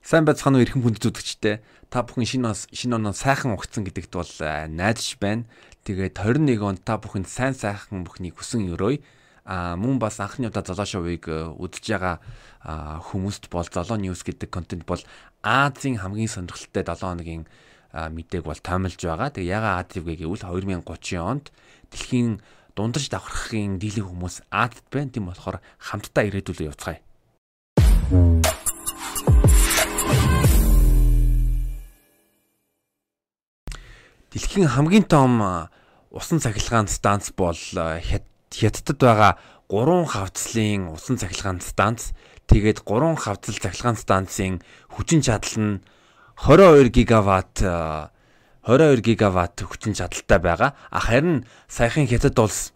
Сайн байцгаана уу эрхэм хүндэт үзэгчтэй. Та бүхэн шинэ шинэ оноо сайхан угцсан гэдэгт бол найдаж байна. Тэгээд 21 онд та бүхэнд сайн сайхан бүхнийг хүсэн өрөөе. А мөн бас анхны удаа золоо шоуыг үзэж байгаа хүмүүст бол золоо ньюс гэдэг контент бол Азийн хамгийн сонирхолтой 7 хоногийн мэдээг бол тоомлж байгаа. Тэгээ ягаа Азив гэвэл 2030 онд дэлхийн дундаж давхархын дийлэн хүмүүс Азад байна. Тийм болохоор хамтдаа ирээдүлөө явцгаая. Дэлхийн хамгийн том усан цахилгаан станц бол Хятадд байгаа 3 хавцлын усан цахилгаан станц. Тэгээд 3 хавцал цахилгаан станцын хүчин чадал нь 22 гигаватт 22 гигаватт хүчин чадалтай байгаа. А харин саяхан Хятад улс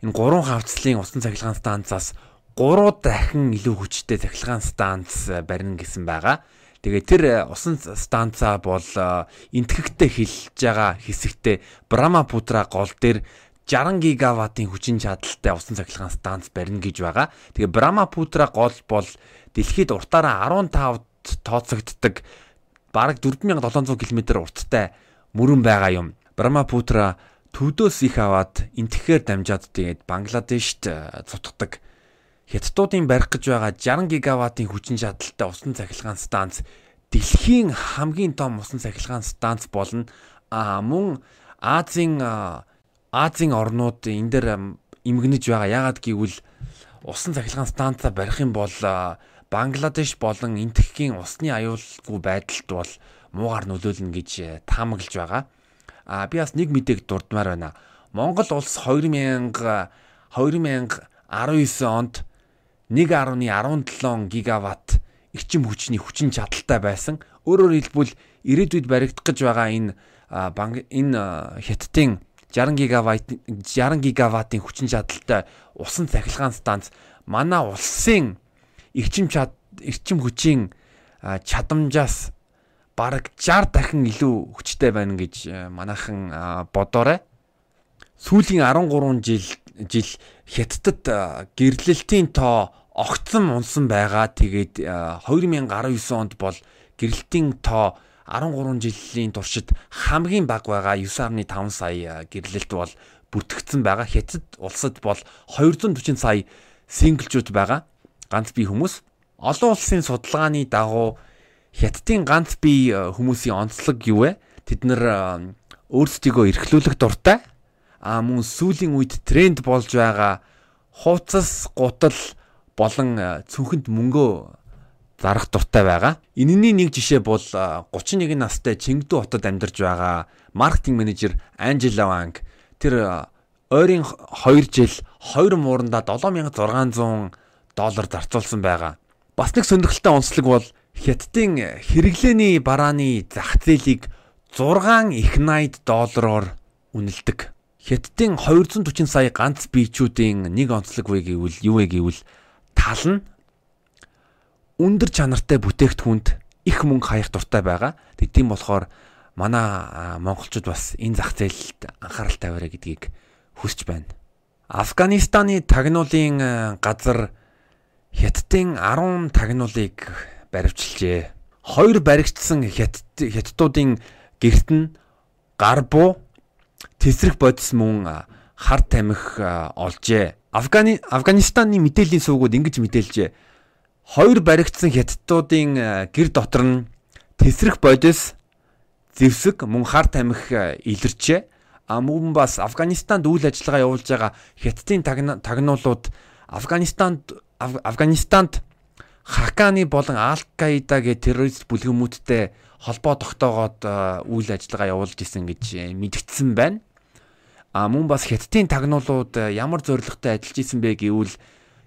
энэ 3 хавцлын усан цахилгаан станцаас 3 дахин илүү хүчтэй цахилгаан станц барина гэсэн байгаа. Тэгээ тэр э, усан станцаа бол э, энтгэгтэй хилж байгаа хэсэгтээ Брамапутра гол дээр 60 гигаваттын хүчин чадалтай усан цахилгаан станц барина гэж байгаа. Тэгээ Брамапутра гол бол дэлхийд уртаараа 15-д тооцогддог бараг 4700 км урттай мөрөн байгаа юм. Брамапутра төвдөөс их аваад энтгэхээр дамжаад тэгээд Бангладешт э, цутгадаг. Хятадуудын барих гэж байгаа 60 гигаваттын хүчин чадалтай усан цахилгаан станц дэлхийн хамгийн том усан цахилгаан станц болно. А мөн Азийн Азийн орнууд энэ дээр эмгэнэж байгаа. Яагаад гэвэл усан цахилгаан станцаа барих юм бол Бангладеш болон энтхэгийн усны аюулгүй байдалд бол муугар нөлөөлнө гэж э, таамаглаж байгаа. А би бас нэг мэдээг дурдмаар байна. Монгол улс 2000 2019 онд 1.17 гигаватт эрчим хүчний хүчин чадалтай байсан. Өөрөөр хэлбэл ирээдүйд баригдах гэж байгаа энэ банк энэ хятадын 60 гигаватт 60 гигаваттын хүчин чадалтай усан цахилгаан станц манай улсын эрчим чад эрчим хүчийн чадамжаас бараг 60 дахин илүү хүчтэй байна гэж манайхан бодоорой. Сүүлийн 13 жил жил хятадд гэрлэлтийн тоо огцсон унсан байгаа. Тэгээд 2019 онд бол гэрлэлтийн тоо 13 жилийн туршид хамгийн бага байгаа 9.5 сая гэрлэлт бол бүртгэгдсэн байгаа. Хятад улсад бол 240 сая синглжууд байгаа. Ганц бие хүмүүс. Олон улсын судалгааны дагуу Хятадын ганц бие хүмүүсийн онцлог юу вэ? Тэд нар өөрсдийгөө эрхлүүлэх дуртай а мөн сүүлийн үед тренд болж байгаа хууцас гутал болон цүнхэнд мөнгөө зарах дуртай байгаа. Энэний нэг жишээ бол 31 настай Чингдүү хотод амьдарч байгаа маркетинг менежер Анжела Ванг. Тэр ойрын 2 жил 2 муурандаа 7600 доллар зарцуулсан байгаа. Бас нэг сонирхолтой онцлог бол Хятадын хэрэглээний барааны зах зээлийг 6 их 80 доллараар үнэлдэг. Хятадын 240 сая ганц биечүүдийн нэг онцлог вэ гэвэл юу вэ гэвэл тал нь өндөр чанартай бүтээгдэхүүнд их мөнгө хаях дуртай байгаа. Тэг тийм болохоор манай монголчууд бас энэ зах зээлд анхаарал тавиараа гэдгийг хүсэж байна. Афганистаны тагнуулын газар Хятадын 10 тагнуулыг баривчилжээ. Хоёр баригдсан хятадуудын герт нь гарбуу тесрэх бодис мөн хар тамхи олжээ. Афгани Афганистаны мэдээллийн суугууд ингэж мэдээлжээ. Хоёр баригдсан хятадуудын гэр дотор нь тесрэх бодис зэвсэг мөн хар тамхи илэрчээ. А мөн бас Афганистанд үйл ажиллагаа явуулж байгаа хятадын тагнуулууд Афганистанд Афганистанд Хаканы болон Ал-Каида гэх террорист бүлгэмүүдтэй холбоо тогтоогоод үйл ажиллагаа явуулж исэн гэж мэдгдсэн байна. А мөн бас хятадын тагнуулууд э, ямар зорилготой ажиллаж исэн бэ гэвэл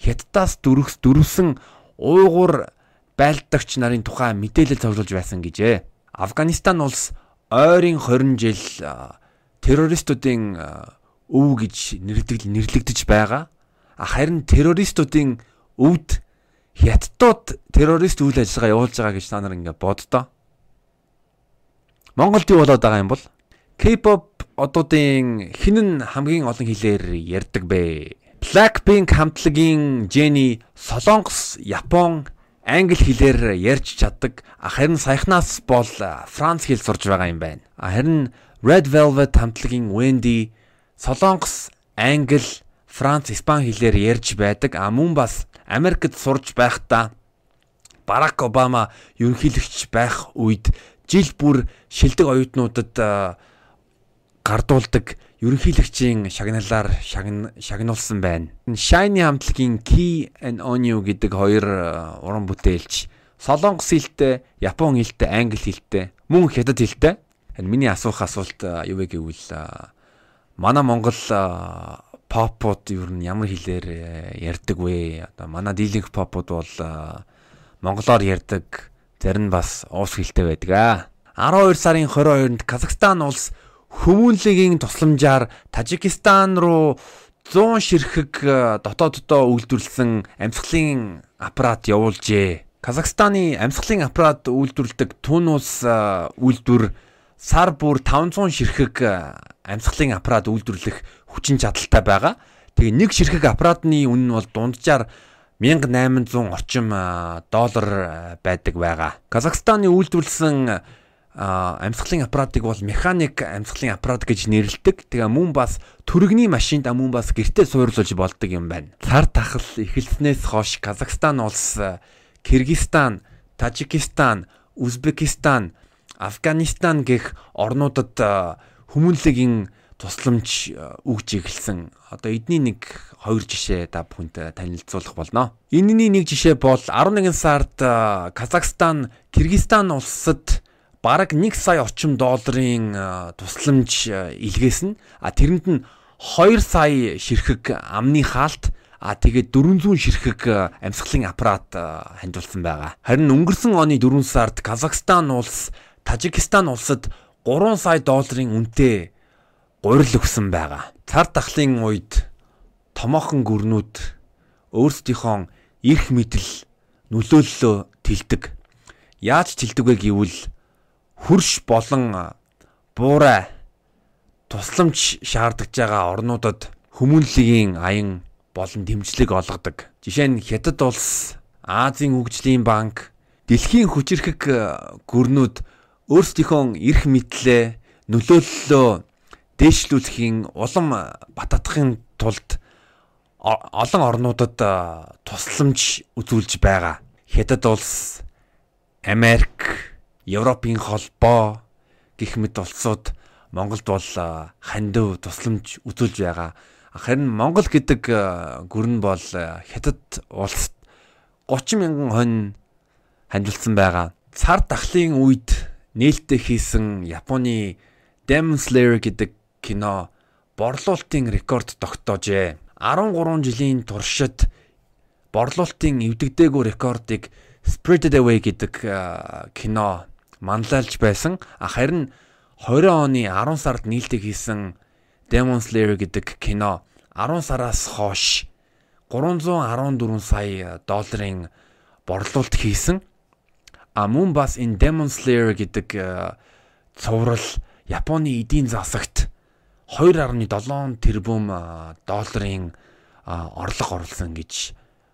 хятадаас дөрвс дөрвсөн уугуур байлдагч нарын тухай мэдээлэл цуглуулж байсан гэжээ. Афганистан улс ойрын 20 жил террористуудын өв гэж нэрлэгдэж нэрлэгдэж байгаа. Харин террористуудын өвд хятадууд террорист үйл ажиллагаа явуулж байгаа гэж та нар ингээ боддоо. Монголд юу болоод байгаа юм бол K-pop одуудын хинэн хамгийн олон хэлээр ярьдаг бэ? Blackpink хамтлагийн Jennie Солонгос, Япон, англи хэлээр ярьж чаддаг. Харин саяхнаас бол франц хэл сурж байгаа юм байна. Харин Red Velvet хамтлагийн Wendy Солонгос, англи, франц, испани хэлээр ярьж байдаг. А мөн бас Америкт сурж байхдаа Барак Обама ерөнхийлөгч байх үед жил бүр шилдэг оюутнуудад гардуулдаг ерөнхийлөгчийн шагналаар шагнуулсан байна. Shiny хамтлагийн Key and Onyo гэдэг хоёр уран бүтээлч Солонгос хэлтэй, Япон хэлтэй, Англи хэлтэй, мөн Хятад хэлтэй. Миний асуух асуулт юу вэ гэвэл манай Монгол попууд ер нь ямар хэлээр ярьдаг вэ? Одоо манай дийлэнх попууд бол монголоор ярьдаг, зарим нь бас уус хэлтэй байдаг аа. 12 сарын 22-нд Казахстан улс хүмүүнлэгийн тусламжаар Тажикистан руу 100 ширхэг э, дотооддоо үйлдвэрлэсэн амьсгалын аппарат явуулжээ. Казахстаны амьсгалын аппарат үйлдвэрлэдэг Тунус э, үйлдвэр сар бүр 500 ширхэг э, амьсгалын аппарат үйлдвэрлэх хүчин чадалтай байгаа. Тэгээ нэг ширхэг аппаратны үнэ нь бол дунджаар 1800 орчим доллар байдаг байгаа. Казахстаны үйлдвэрлэсэн амьсгалын аппаратыг бол механик амьсгалын аппарат гэж нэрлэдэг. Тэгээ мөн бас төрөгний машинд мөн бас гэртээ суйрлуулж болдог юм байна. Цар тахал эхэлснээс хойш Казахстан улс, Кыргызстан, Тажикистан, Узбекистан, Афганистан гэх орнуудад хүмүүнлэгийн тусламж өгж эхэлсэн. Одоо эдний нэг хоёр жишээ та бүхэнд танилцуулах болно. Энэний нэг жишээ бол 11 сард Казахстан, Кыргызстан улсад бараг 1 сая орчим долларын тусламж илгээсэн. А тэрэнд нь 2 сая ширхэг амны хаалт а тэгээд 400 ширхэг амьсгалын аппарат хандуулсан байгаа. Харин өнгөрсөн оны 4 сард Казахстан улс Тажикистан улсад 3 сая долларын үнэтэй гурил өгсөн байгаа. Цар тахлын үед томоохон гүрнүүд өөрсдийнхөө эрх мэдэл нөлөөллөө тэлдэг. Яаж тэлдэг вэ гэвэл хөрш болон буурай тусламж шаардж байгаа орнуудад хүмүүнлэгийн аян болон дэмжлэг олгодог. Жишээ нь Хятад улс, Азийн хөгжлийн банк, дэлхийн хүчирхэг гүрнүүд өөрсдийнхөө эрх мэдлээ нөлөөллөө дээшлүүлэхийн улам баттахын тулд олон орнуудад тусламж үзүүлж байгаа. Хятад улс, Америк, Европын холбоо гэх мэт улсууд Монголд бол хандив тусламж үзүүлж байгаа. Харин Монгол гэдэг гүрэн бол Хятад улсад 30 мянган хонь хандилсан байгаа. Цар тахлын үед нээлттэй хийсэн Японы Demon Slayer гэдэг кино борлуулалтын рекорд тогтоожээ. 13 жилийн туршид борлуулалтын эвдэгдээгүй рекордыг Spirited Away гэдэг кино манлайлж байсан. Харин 20 оны 10 сард нийлдэг хийсэн Demon Slayer гэдэг кино 10 сараас хойш 314 сая долларын борлуулалт хийсэн. А мөн бас энэ Demon Slayer гэдэг цуврал Японы эдийн засагт 2.7 тэрбум долларын орлого оруулсан гэж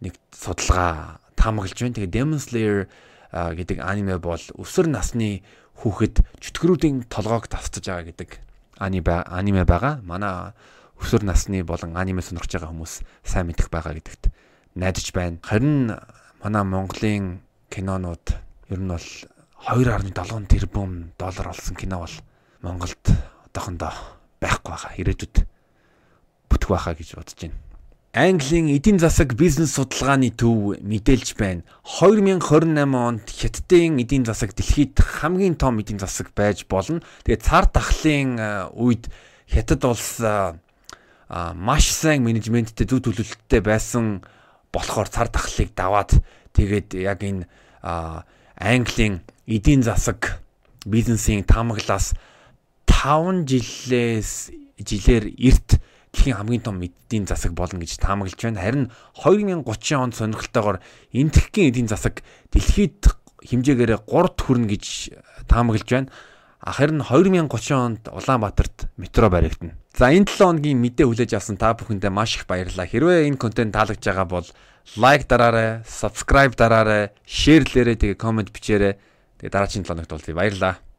нэг судалгаа таамаглаж байна. Тэгээ Demon Slayer гэдэг аниме бол өсвөр насны хүүхэд чөтгөрүүдийн толгойг тасдаж байгаа гэдэг аниме байгаа. Манай өсвөр насны болон аниме сонирхож байгаа хүмүүс сайн мэдэх байгаа гэдэгт найдаж байна. Харин манай Монголын кинонууд ер нь бол 2.7 тэрбум доллар олсон кино бол Монголд одоохондоо байхгүй байгаа. Ирээдүйд бүтэх байхаа гэж бодож байна. Английн эдийн засаг бизнес судалгааны төв мэдээлж байна. 2028 онд Хятадын эдийн засаг дэлхийд хамгийн том эдийн засаг байж болно. Тэгээд цар тахлын үед Хятад улс маш сайн менежменттэй зөв төлөвлөлттэй байсан болохоор цар тахлыг даваад тэгээд яг энэ Английн эдийн засаг бизнесийн таамаглаас 5 жилээс жилээр эрт дэлхийн хамгийн том эдийн засаг болно гэж таамаглаж байна. Харин 2030 онд сонирхолтойгоор энэ дэлхийн эдийн засаг дэлхийд хэмжээгээрээ 3-т хүрнэ гэж таамаглаж байна. Харин 2030 онд Улаанбаатарт метро баригдана. За энэ 7 хоногийн мэдээ хүлээж авсан та бүхэндээ маш их баярлалаа. Хэрвээ энэ контент таалагдж байгаа бол лайк дараарай, subscribe дараарай, шеэрлээрэй, тэгээ комент бичээрэй. Тэгээ дараагийн 7 хоногт уулзъя. Баярлалаа.